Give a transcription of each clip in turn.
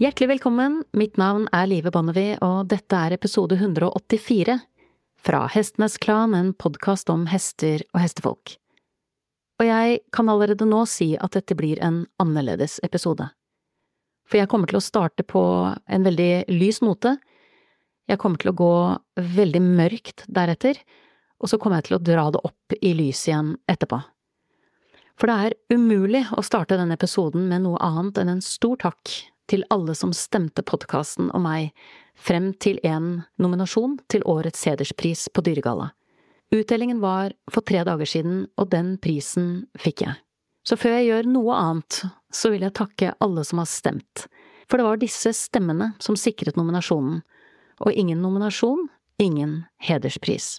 Hjertelig velkommen, mitt navn er Live Bonnevie, og dette er episode 184 fra Hestenes Klan, en podkast om hester og hestefolk. Og jeg kan allerede nå si at dette blir en annerledes episode. For jeg kommer til å starte på en veldig lys note, jeg kommer til å gå veldig mørkt deretter, og så kommer jeg til å dra det opp i lyset igjen etterpå. For det er umulig å starte denne episoden med noe annet enn en stor takk til alle som stemte podkasten og meg frem til en nominasjon til årets sederspris på Dyregalla. Utdelingen var for tre dager siden, og den prisen fikk jeg. Så før jeg gjør noe annet, så vil jeg takke alle som har stemt, for det var disse stemmene som sikret nominasjonen, og ingen nominasjon, ingen hederspris.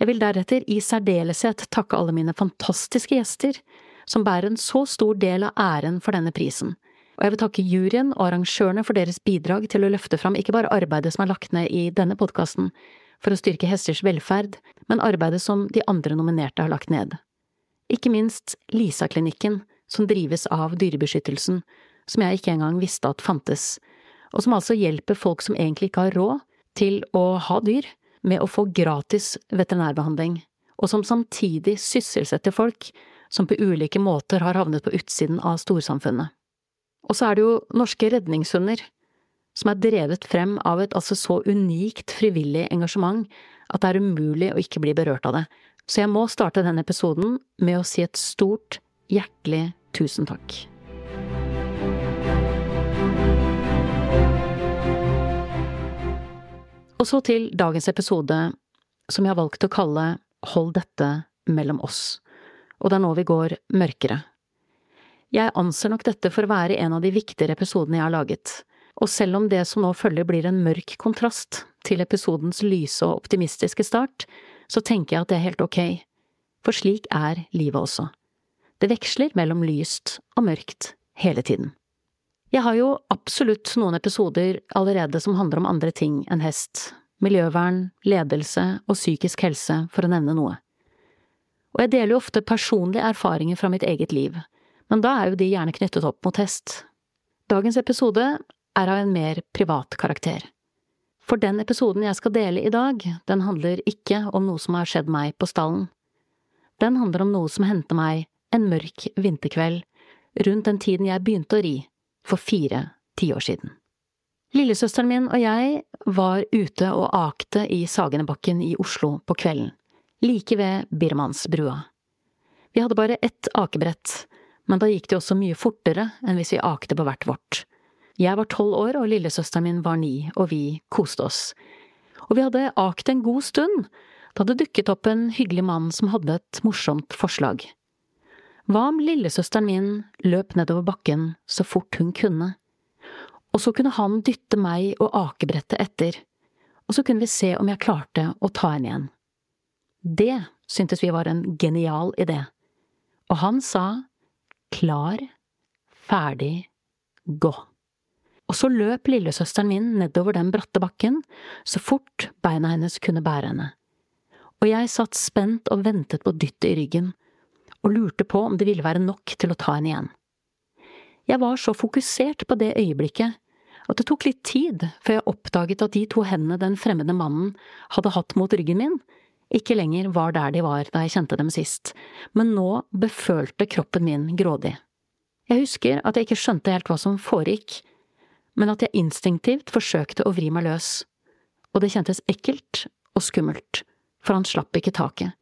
Jeg vil deretter i særdeleshet takke alle mine fantastiske gjester, som bærer en så stor del av æren for denne prisen og jeg vil takke juryen og arrangørene for deres bidrag til å løfte fram ikke bare arbeidet som er lagt ned i denne podkasten for å styrke hesters velferd, men arbeidet som de andre nominerte har lagt ned. Ikke minst Lisa-klinikken, som drives av Dyrebeskyttelsen, som jeg ikke engang visste at fantes, og som altså hjelper folk som egentlig ikke har råd til å ha dyr, med å få gratis veterinærbehandling, og som samtidig sysselsetter folk som på ulike måter har havnet på utsiden av storsamfunnet. Og så er det jo norske redningshunder, som er drevet frem av et altså så unikt frivillig engasjement at det er umulig å ikke bli berørt av det. Så jeg må starte denne episoden med å si et stort, hjertelig tusen takk. Og så til dagens episode, som jeg har valgt å kalle Hold dette mellom oss, og det er nå vi går mørkere. Jeg anser nok dette for å være en av de viktigere episodene jeg har laget, og selv om det som nå følger blir en mørk kontrast til episodens lyse og optimistiske start, så tenker jeg at det er helt ok, for slik er livet også. Det veksler mellom lyst og mørkt hele tiden. Jeg har jo absolutt noen episoder allerede som handler om andre ting enn hest, miljøvern, ledelse og psykisk helse, for å nevne noe. Og jeg deler jo ofte personlige erfaringer fra mitt eget liv, men da er jo de gjerne knyttet opp mot hest. Dagens episode er av en mer privat karakter. For den episoden jeg skal dele i dag, den handler ikke om noe som har skjedd meg på stallen. Den handler om noe som hendte meg en mørk vinterkveld rundt den tiden jeg begynte å ri, for fire tiår siden. Lillesøsteren min og jeg var ute og akte i Sagenebakken i Oslo på kvelden, like ved Birmansbrua. Vi hadde bare ett akebrett, men da gikk det også mye fortere enn hvis vi akte på hvert vårt. Jeg var tolv år og lillesøsteren min var ni, og vi koste oss. Og vi hadde akt en god stund da det dukket opp en hyggelig mann som hadde et morsomt forslag. Hva om lillesøsteren min løp nedover bakken så fort hun kunne? Og så kunne han dytte meg og akebrettet etter, og så kunne vi se om jeg klarte å ta henne igjen. Det syntes vi var en genial idé, og han sa klar, ferdig, gå. Og så løp lillesøsteren min nedover den bratte bakken så fort beina hennes kunne bære henne. Og jeg satt spent og ventet på dyttet i ryggen, og lurte på om det ville være nok til å ta henne igjen. Jeg var så fokusert på det øyeblikket at det tok litt tid før jeg oppdaget at de to hendene den fremmede mannen hadde hatt mot ryggen min, ikke lenger var der de var da jeg kjente dem sist, men nå befølte kroppen min grådig. Jeg husker at jeg ikke skjønte helt hva som foregikk, men at jeg instinktivt forsøkte å vri meg løs, og det kjentes ekkelt og skummelt, for han slapp ikke taket,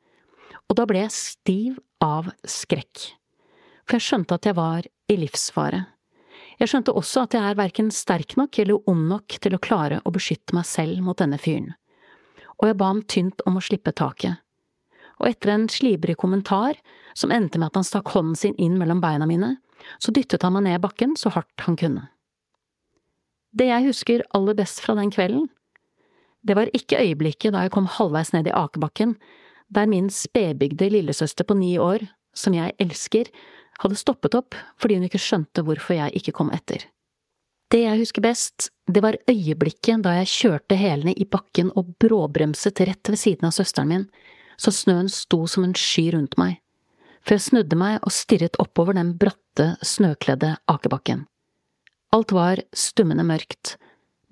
og da ble jeg stiv av skrekk, for jeg skjønte at jeg var i livsfare. Jeg skjønte også at jeg er verken sterk nok eller ond nok til å klare å beskytte meg selv mot denne fyren og jeg ba ham tynt om å slippe taket. Og etter en slibrig kommentar, som endte med at han stakk hånden sin inn mellom beina mine, så dyttet han meg ned bakken så hardt han kunne. Det jeg husker aller best fra den kvelden, det var ikke øyeblikket da jeg kom halvveis ned i akebakken, der min spedbygde lillesøster på ni år, som jeg elsker, hadde stoppet opp fordi hun ikke skjønte hvorfor jeg ikke kom etter. Det jeg husker best, det var øyeblikket da jeg kjørte hælene i bakken og bråbremset rett ved siden av søsteren min, så snøen sto som en sky rundt meg, før jeg snudde meg og stirret oppover den bratte, snøkledde akebakken. Alt var stummende mørkt,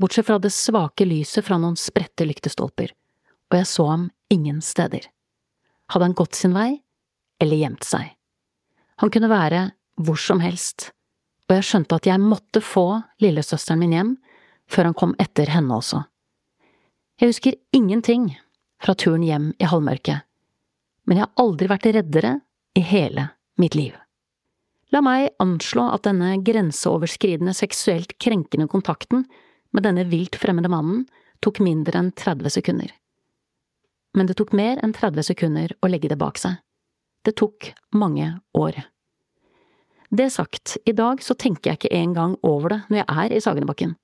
bortsett fra det svake lyset fra noen spredte lyktestolper, og jeg så ham ingen steder. Hadde han gått sin vei, eller gjemt seg? Han kunne være hvor som helst, og jeg skjønte at jeg måtte få lillesøsteren min hjem før han kom etter henne også. Jeg husker ingenting fra turen hjem i halvmørket, men jeg har aldri vært reddere i hele mitt liv. La meg anslå at denne grenseoverskridende seksuelt krenkende kontakten med denne vilt fremmede mannen tok mindre enn 30 sekunder. Men det tok mer enn 30 sekunder å legge det bak seg. Det tok mange år. Det sagt, i dag så tenker jeg ikke engang over det når jeg er i Sagenebakken.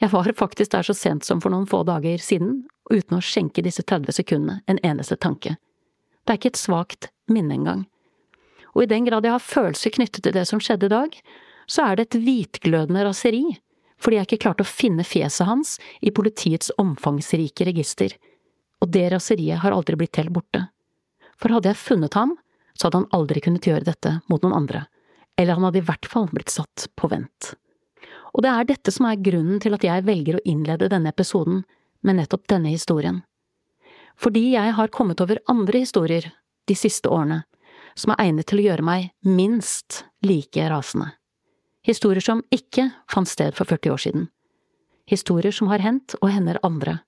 Jeg var faktisk der så sent som for noen få dager siden, uten å skjenke disse 30 sekundene en eneste tanke. Det er ikke et svakt minne engang og i den grad jeg har følelser knyttet til det som skjedde i dag, så er det et hvitglødende raseri, fordi jeg ikke klarte å finne fjeset hans i politiets omfangsrike register, og det raseriet har aldri blitt helt borte. For hadde jeg funnet ham, så hadde han aldri kunnet gjøre dette mot noen andre, eller han hadde i hvert fall blitt satt på vent. Og det er dette som er grunnen til at jeg velger å innlede denne episoden med nettopp denne historien. Fordi jeg har kommet over andre historier de siste årene som er egnet til å gjøre meg minst like rasende. Historier som ikke fant sted for 40 år siden. Historier som har hendt og hender andre.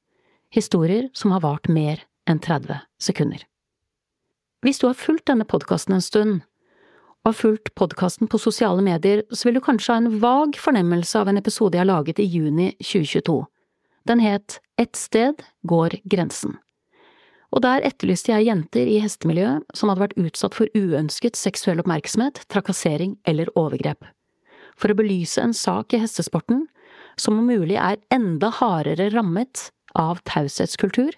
Historier som har vart mer enn 30 sekunder. Hvis du har fulgt denne podkasten en stund, har fulgt podkasten på sosiale medier, så vil du kanskje ha en vag fornemmelse av en episode jeg har laget i juni 2022. Den het Ett sted går grensen og der etterlyste jeg jenter i hestemiljøet som hadde vært utsatt for uønsket seksuell oppmerksomhet, trakassering eller overgrep. For å belyse en sak i hestesporten som om mulig er enda hardere rammet av taushetskultur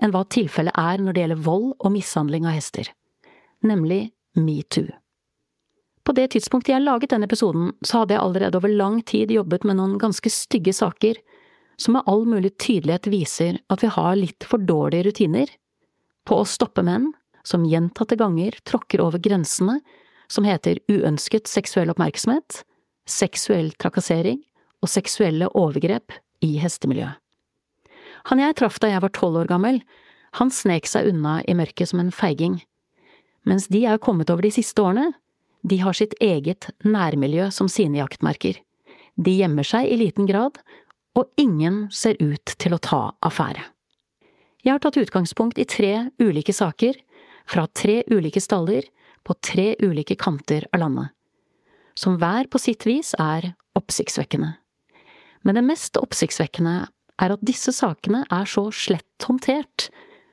enn hva tilfellet er når det gjelder vold og mishandling av hester, nemlig metoo. På det tidspunktet jeg laget denne episoden, så hadde jeg allerede over lang tid jobbet med noen ganske stygge saker som med all mulig tydelighet viser at vi har litt for dårlige rutiner på å stoppe menn som gjentatte ganger tråkker over grensene som heter uønsket seksuell oppmerksomhet, seksuell trakassering og seksuelle overgrep i hestemiljøet. Han jeg traff da jeg var tolv år gammel, han snek seg unna i mørket som en feiging, mens de jeg har kommet over de siste årene, de har sitt eget nærmiljø som sine jaktmerker. De gjemmer seg i liten grad, og ingen ser ut til å ta affære. Jeg har tatt utgangspunkt i tre ulike saker, fra tre ulike staller, på tre ulike kanter av landet, som hver på sitt vis er oppsiktsvekkende. Men det mest oppsiktsvekkende er at disse sakene er så slett håndtert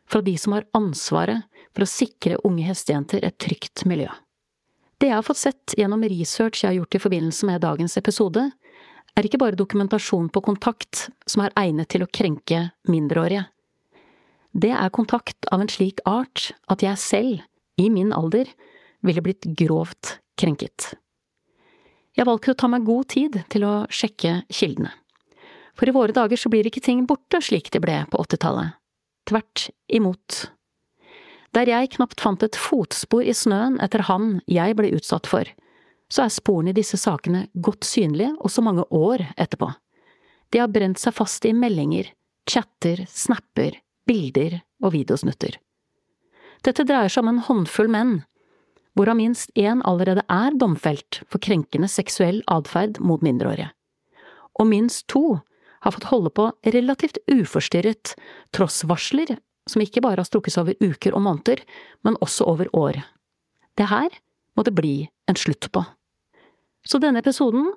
fra de som har ansvaret for å sikre unge hestejenter et trygt miljø. Det jeg har fått sett gjennom research jeg har gjort i forbindelse med dagens episode, er ikke bare dokumentasjon på kontakt som er egnet til å krenke mindreårige det er kontakt av en slik art at jeg selv, i min alder, ville blitt grovt krenket. Jeg valgte å ta meg god tid til å sjekke kildene. For i våre dager så blir ikke ting borte slik de ble på åttitallet. Tvert imot. Der jeg knapt fant et fotspor i snøen etter han jeg ble utsatt for, så er sporene i disse sakene godt synlige også mange år etterpå. De har brent seg fast i meldinger, chatter, snapper, bilder og videosnutter. Dette dreier seg om en håndfull menn, hvorav minst én allerede er domfelt for krenkende seksuell atferd mot mindreårige, og minst to har fått holde på relativt uforstyrret, tross varsler som ikke bare har strukket seg over uker og måneder, men også over år. Det her må det bli en slutt på. Så denne episoden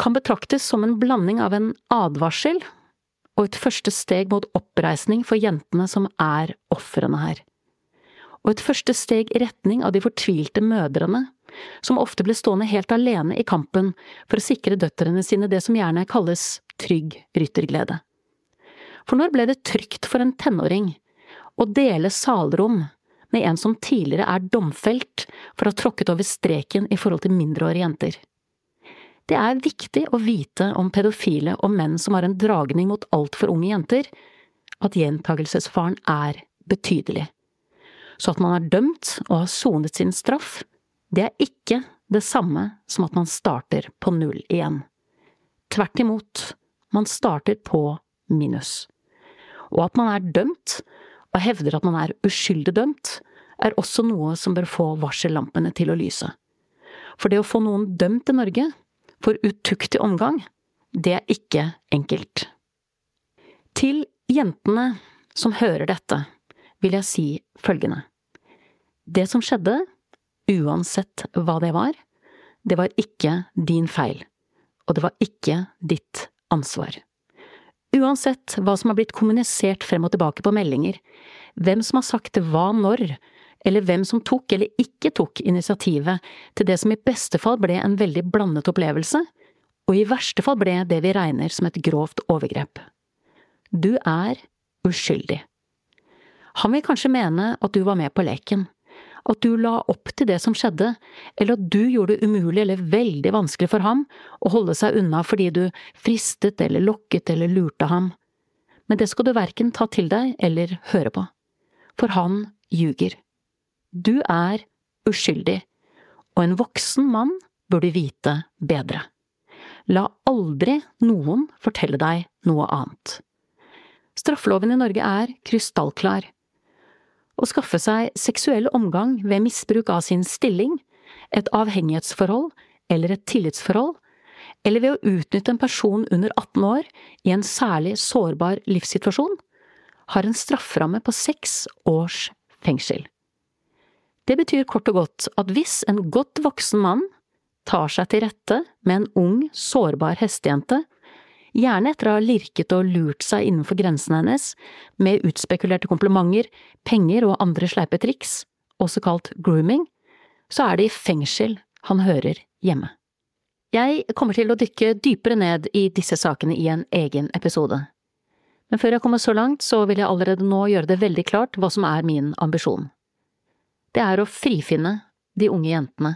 kan betraktes som en blanding av en advarsel og et første steg mot oppreisning for jentene som er ofrene her. Og et første steg i retning av de fortvilte mødrene, som ofte ble stående helt alene i kampen for å sikre døtrene sine det som gjerne kalles trygg rytterglede. For når ble det trygt for en tenåring å dele salrom med en som tidligere er domfelt for å ha tråkket over streken i forhold til mindreårige jenter? Det er viktig å vite om pedofile og menn som har en dragning mot altfor unge jenter, at gjentagelsesfaren er betydelig. Så at man er dømt og har sonet sin straff, det er ikke det samme som at man starter på null igjen. Tvert imot, man starter på minus. Og at man er dømt, og hevder at man er uskyldig dømt, er også noe som bør få varsellampene til å lyse. For det å få noen dømt i Norge for utuktig omgang, det er ikke enkelt. Til jentene som hører dette, vil jeg si følgende. Det som skjedde, uansett hva det var, det var ikke din feil, og det var ikke ditt ansvar. Uansett hva som har blitt kommunisert frem og tilbake på meldinger, hvem som har sagt hva når, eller hvem som tok eller ikke tok initiativet til det som i beste fall ble en veldig blandet opplevelse, og i verste fall ble det vi regner som et grovt overgrep. Du er uskyldig. Han vil kanskje mene at du var med på leken, at du la opp til det som skjedde, eller at du gjorde det umulig eller veldig vanskelig for ham å holde seg unna fordi du fristet eller lokket eller lurte ham. Men det skal du verken ta til deg eller høre på, for han ljuger. Du er uskyldig, og en voksen mann burde vite bedre. La aldri noen fortelle deg noe annet. Straffeloven i Norge er krystallklar. Å skaffe seg seksuell omgang ved misbruk av sin stilling, et avhengighetsforhold eller et tillitsforhold, eller ved å utnytte en person under 18 år i en særlig sårbar livssituasjon, har en strafferamme på seks års fengsel. Det betyr kort og godt at hvis en godt voksen mann tar seg til rette med en ung, sårbar hestejente, gjerne etter å ha lirket og lurt seg innenfor grensene hennes, med utspekulerte komplimenter, penger og andre sleipe triks, også kalt grooming, så er det i fengsel han hører hjemme. Jeg kommer til å dykke dypere ned i disse sakene i en egen episode. Men før jeg kommer så langt, så vil jeg allerede nå gjøre det veldig klart hva som er min ambisjon. Det er å frifinne de unge jentene.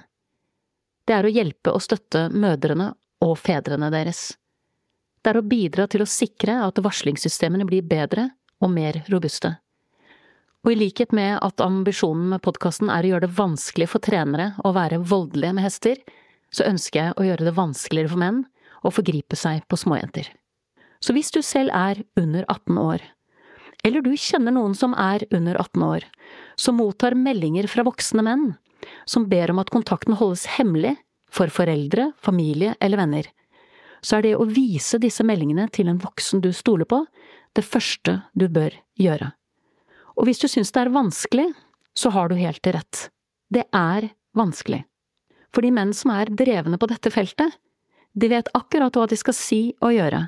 Det er å hjelpe og støtte mødrene og fedrene deres er å bidra til å sikre at varslingssystemene blir bedre og mer robuste. Og i likhet med at ambisjonen med podkasten er å gjøre det vanskelig for trenere å være voldelige med hester, så ønsker jeg å gjøre det vanskeligere for menn å forgripe seg på småjenter. Så hvis du selv er under 18 år, eller du kjenner noen som er under 18 år, som mottar meldinger fra voksne menn som ber om at kontakten holdes hemmelig for foreldre, familie eller venner, så er det å vise disse meldingene til en voksen du stoler på, det første du bør gjøre. Og hvis du syns det er vanskelig, så har du helt rett. Det er vanskelig. For de menn som er drevne på dette feltet, de vet akkurat hva de skal si og gjøre,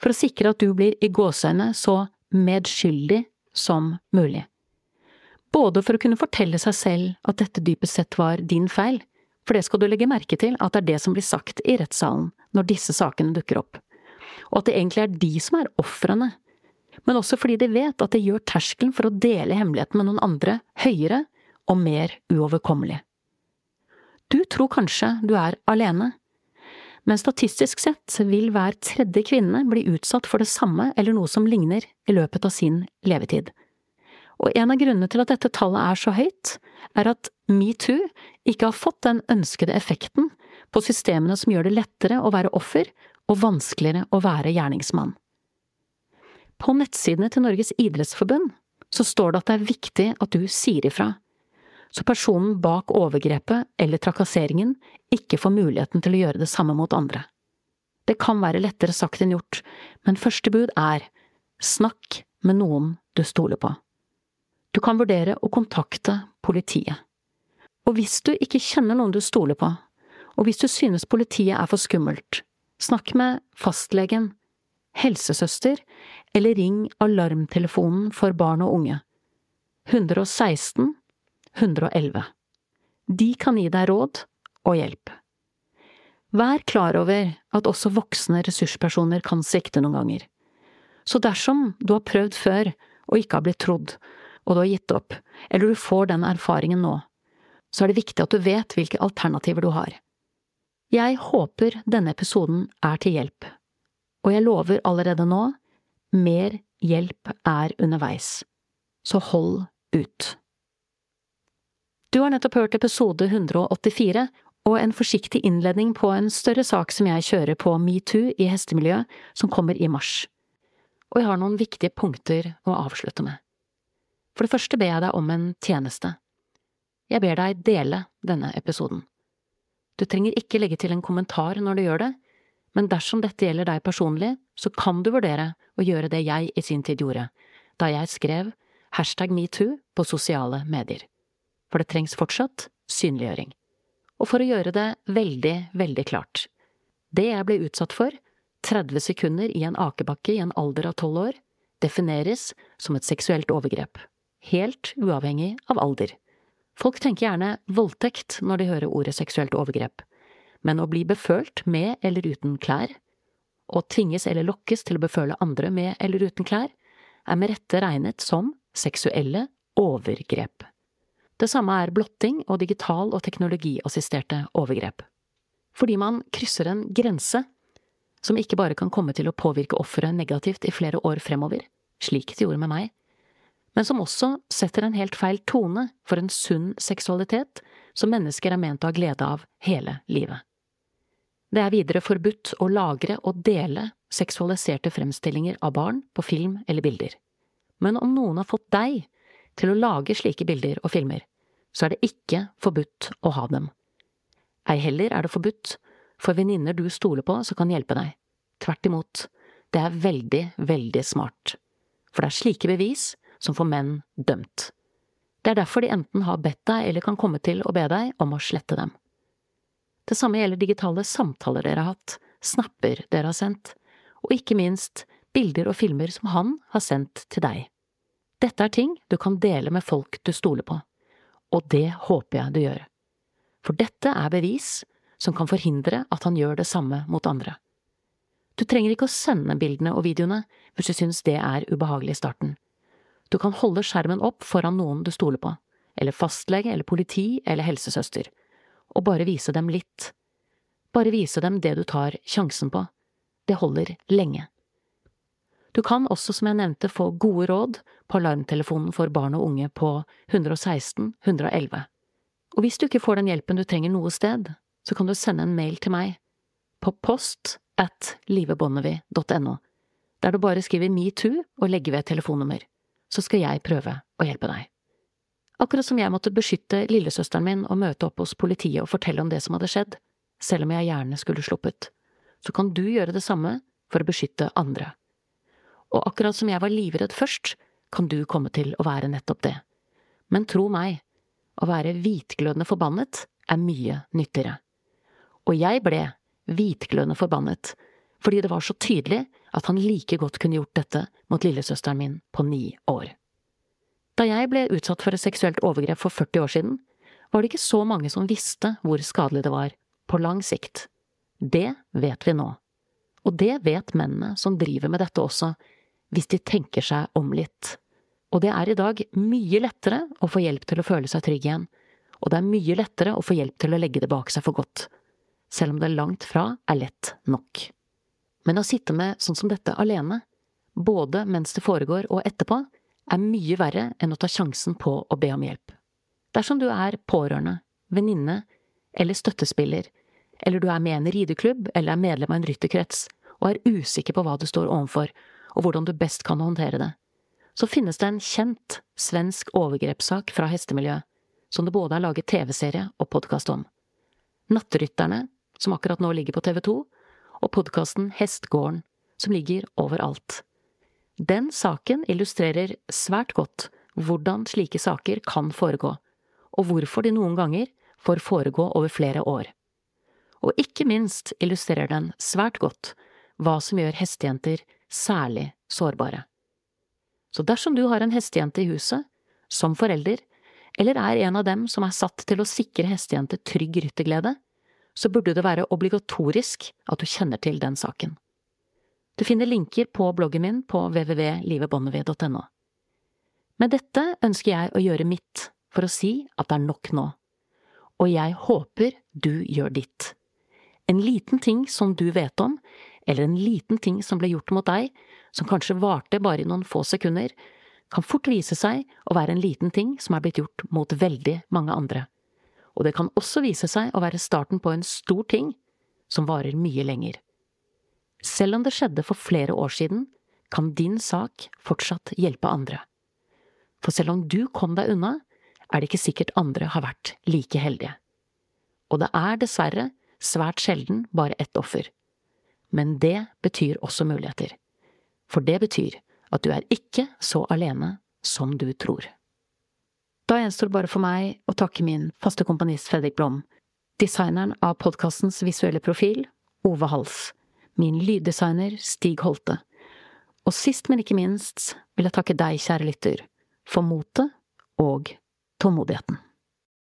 for å sikre at du blir i gåseøyne så medskyldig som mulig. Både for å kunne fortelle seg selv at dette dypest sett var din feil, for det skal du legge merke til at det er det som blir sagt i rettssalen når disse sakene dukker opp, og at det egentlig er de som er ofrene, men også fordi de vet at det gjør terskelen for å dele hemmeligheten med noen andre høyere og mer uoverkommelig. Du tror kanskje du er alene, men statistisk sett vil hver tredje kvinne bli utsatt for det samme eller noe som ligner i løpet av sin levetid. Og en av grunnene til at dette tallet er så høyt, er at metoo ikke har fått den ønskede effekten på systemene som gjør det lettere å være offer og vanskeligere å være gjerningsmann. På nettsidene til Norges idrettsforbund så står det at det er viktig at du sier ifra, så personen bak overgrepet eller trakasseringen ikke får muligheten til å gjøre det samme mot andre. Det kan være lettere sagt enn gjort, men første bud er snakk med noen du stoler på. Du kan vurdere å kontakte politiet. Og hvis du ikke kjenner noen du stoler på, og hvis du synes politiet er for skummelt, snakk med fastlegen, helsesøster, eller ring alarmtelefonen for barn og unge. 116 111. De kan gi deg råd og hjelp. Vær klar over at også voksne ressurspersoner kan svikte noen ganger. Så dersom du har prøvd før og ikke har blitt trodd, og du har gitt opp, eller du får den erfaringen nå, så er det viktig at du vet hvilke alternativer du har. Jeg håper denne episoden er til hjelp, og jeg lover allerede nå, mer hjelp er underveis, så hold ut. Du har nettopp hørt episode 184 og en forsiktig innledning på en større sak som jeg kjører på metoo i hestemiljøet, som kommer i mars. Og jeg har noen viktige punkter å avslutte med. For det første ber jeg deg om en tjeneste. Jeg ber deg dele denne episoden. Du trenger ikke legge til en kommentar når du gjør det, men dersom dette gjelder deg personlig, så kan du vurdere å gjøre det jeg i sin tid gjorde, da jeg skrev hashtag metoo på sosiale medier. For det trengs fortsatt synliggjøring og for å gjøre det veldig, veldig klart. Det jeg ble utsatt for, 30 sekunder i en akebakke i en alder av tolv år, defineres som et seksuelt overgrep, helt uavhengig av alder. Folk tenker gjerne voldtekt når de hører ordet seksuelt overgrep, men å bli befølt med eller uten klær, og tvinges eller lokkes til å beføle andre med eller uten klær, er med rette regnet som seksuelle overgrep. Det samme er blotting og digital og teknologiassisterte overgrep. Fordi man krysser en grense som ikke bare kan komme til å påvirke offeret negativt i flere år fremover, slik det gjorde med meg, men som også setter en helt feil tone for en sunn seksualitet som mennesker er ment å ha glede av hele livet. Det er videre forbudt å lagre og dele seksualiserte fremstillinger av barn på film eller bilder. Men om noen har fått deg til å lage slike bilder og filmer, så er det ikke forbudt å ha dem. Ei heller er det forbudt for venninner du stoler på som kan hjelpe deg. Tvert imot, det er veldig, veldig smart. For det er slike bevis som får menn dømt. Det er derfor de enten har bedt deg eller kan komme til å be deg om å slette dem. Det samme gjelder digitale samtaler dere har hatt, snapper dere har sendt, og ikke minst bilder og filmer som han har sendt til deg. Dette er ting du kan dele med folk du stoler på og det håper jeg du gjør. For dette er bevis som kan forhindre at han gjør det samme mot andre. Du trenger ikke å sende bildene og videoene hvis du synes det er ubehagelig i starten. Du kan holde skjermen opp foran noen du stoler på, eller fastlege eller politi eller helsesøster, og bare vise dem litt. Bare vise dem det du tar sjansen på. Det holder lenge. Du kan også, som jeg nevnte, få gode råd på alarmtelefonen for barn og unge på 116 111. Og hvis du ikke får den hjelpen du trenger noe sted, så kan du sende en mail til meg på post at livebonnevie.no, der du bare skriver metoo og legger ved telefonnummer, så skal jeg prøve å hjelpe deg. Akkurat som jeg måtte beskytte lillesøsteren min og møte opp hos politiet og fortelle om det som hadde skjedd, selv om jeg gjerne skulle sluppet, så kan du gjøre det samme for å beskytte andre og akkurat som jeg var livredd først, kan du komme til å være nettopp det. Men tro meg, å være hvitglødende forbannet er mye nyttigere. Og jeg ble hvitglødende forbannet fordi det var så tydelig at han like godt kunne gjort dette mot lillesøsteren min på ni år. Da jeg ble utsatt for et seksuelt overgrep for 40 år siden, var det ikke så mange som visste hvor skadelig det var, på lang sikt. Det vet vi nå. Og det vet mennene som driver med dette også, hvis de tenker seg om litt. Og det er i dag mye lettere å få hjelp til å føle seg trygg igjen, og det er mye lettere å få hjelp til å legge det bak seg for godt, selv om det langt fra er lett nok. Men å sitte med sånn som dette alene, både mens det foregår og etterpå, er mye verre enn å ta sjansen på å be om hjelp. Dersom du er pårørende, venninne eller støttespiller, eller du er med i en rideklubb eller er medlem av en rytterkrets og er usikker på hva du står overfor, og hvordan du best kan håndtere det, så finnes det en kjent svensk overgrepssak fra hestemiljøet, som det både er laget TV-serie og podkast om. Nattrytterne, som akkurat nå ligger på TV 2, og podkasten Hestgården, som ligger overalt. Den saken illustrerer svært godt hvordan slike saker kan foregå, og hvorfor de noen ganger får foregå over flere år. Og ikke minst illustrerer den svært godt hva som gjør hestejenter særlig sårbare. Så dersom du har en hestejente i huset, som forelder, eller er en av dem som er satt til å sikre hestejente trygg rytterglede, så burde det være obligatorisk at du kjenner til den saken. Du finner linker på bloggen min på www.livebonnevie.no. Med dette ønsker jeg å gjøre mitt for å si at det er nok nå, og jeg håper du gjør ditt. En liten ting som du vet om, eller en liten ting som ble gjort mot deg, som kanskje varte bare i noen få sekunder, kan fort vise seg å være en liten ting som er blitt gjort mot veldig mange andre. Og det kan også vise seg å være starten på en stor ting som varer mye lenger. Selv om det skjedde for flere år siden, kan din sak fortsatt hjelpe andre. For selv om du kom deg unna, er det ikke sikkert andre har vært like heldige. Og det er dessverre svært sjelden bare ett offer. Men det betyr også muligheter. For det betyr at du er ikke så alene som du tror. Da gjenstår det bare for meg å takke min faste komponist Fredrik Blom, designeren av podkastens visuelle profil, Ove Hals, min lyddesigner Stig Holte, og sist, men ikke minst vil jeg takke deg, kjære lytter, for motet og tålmodigheten.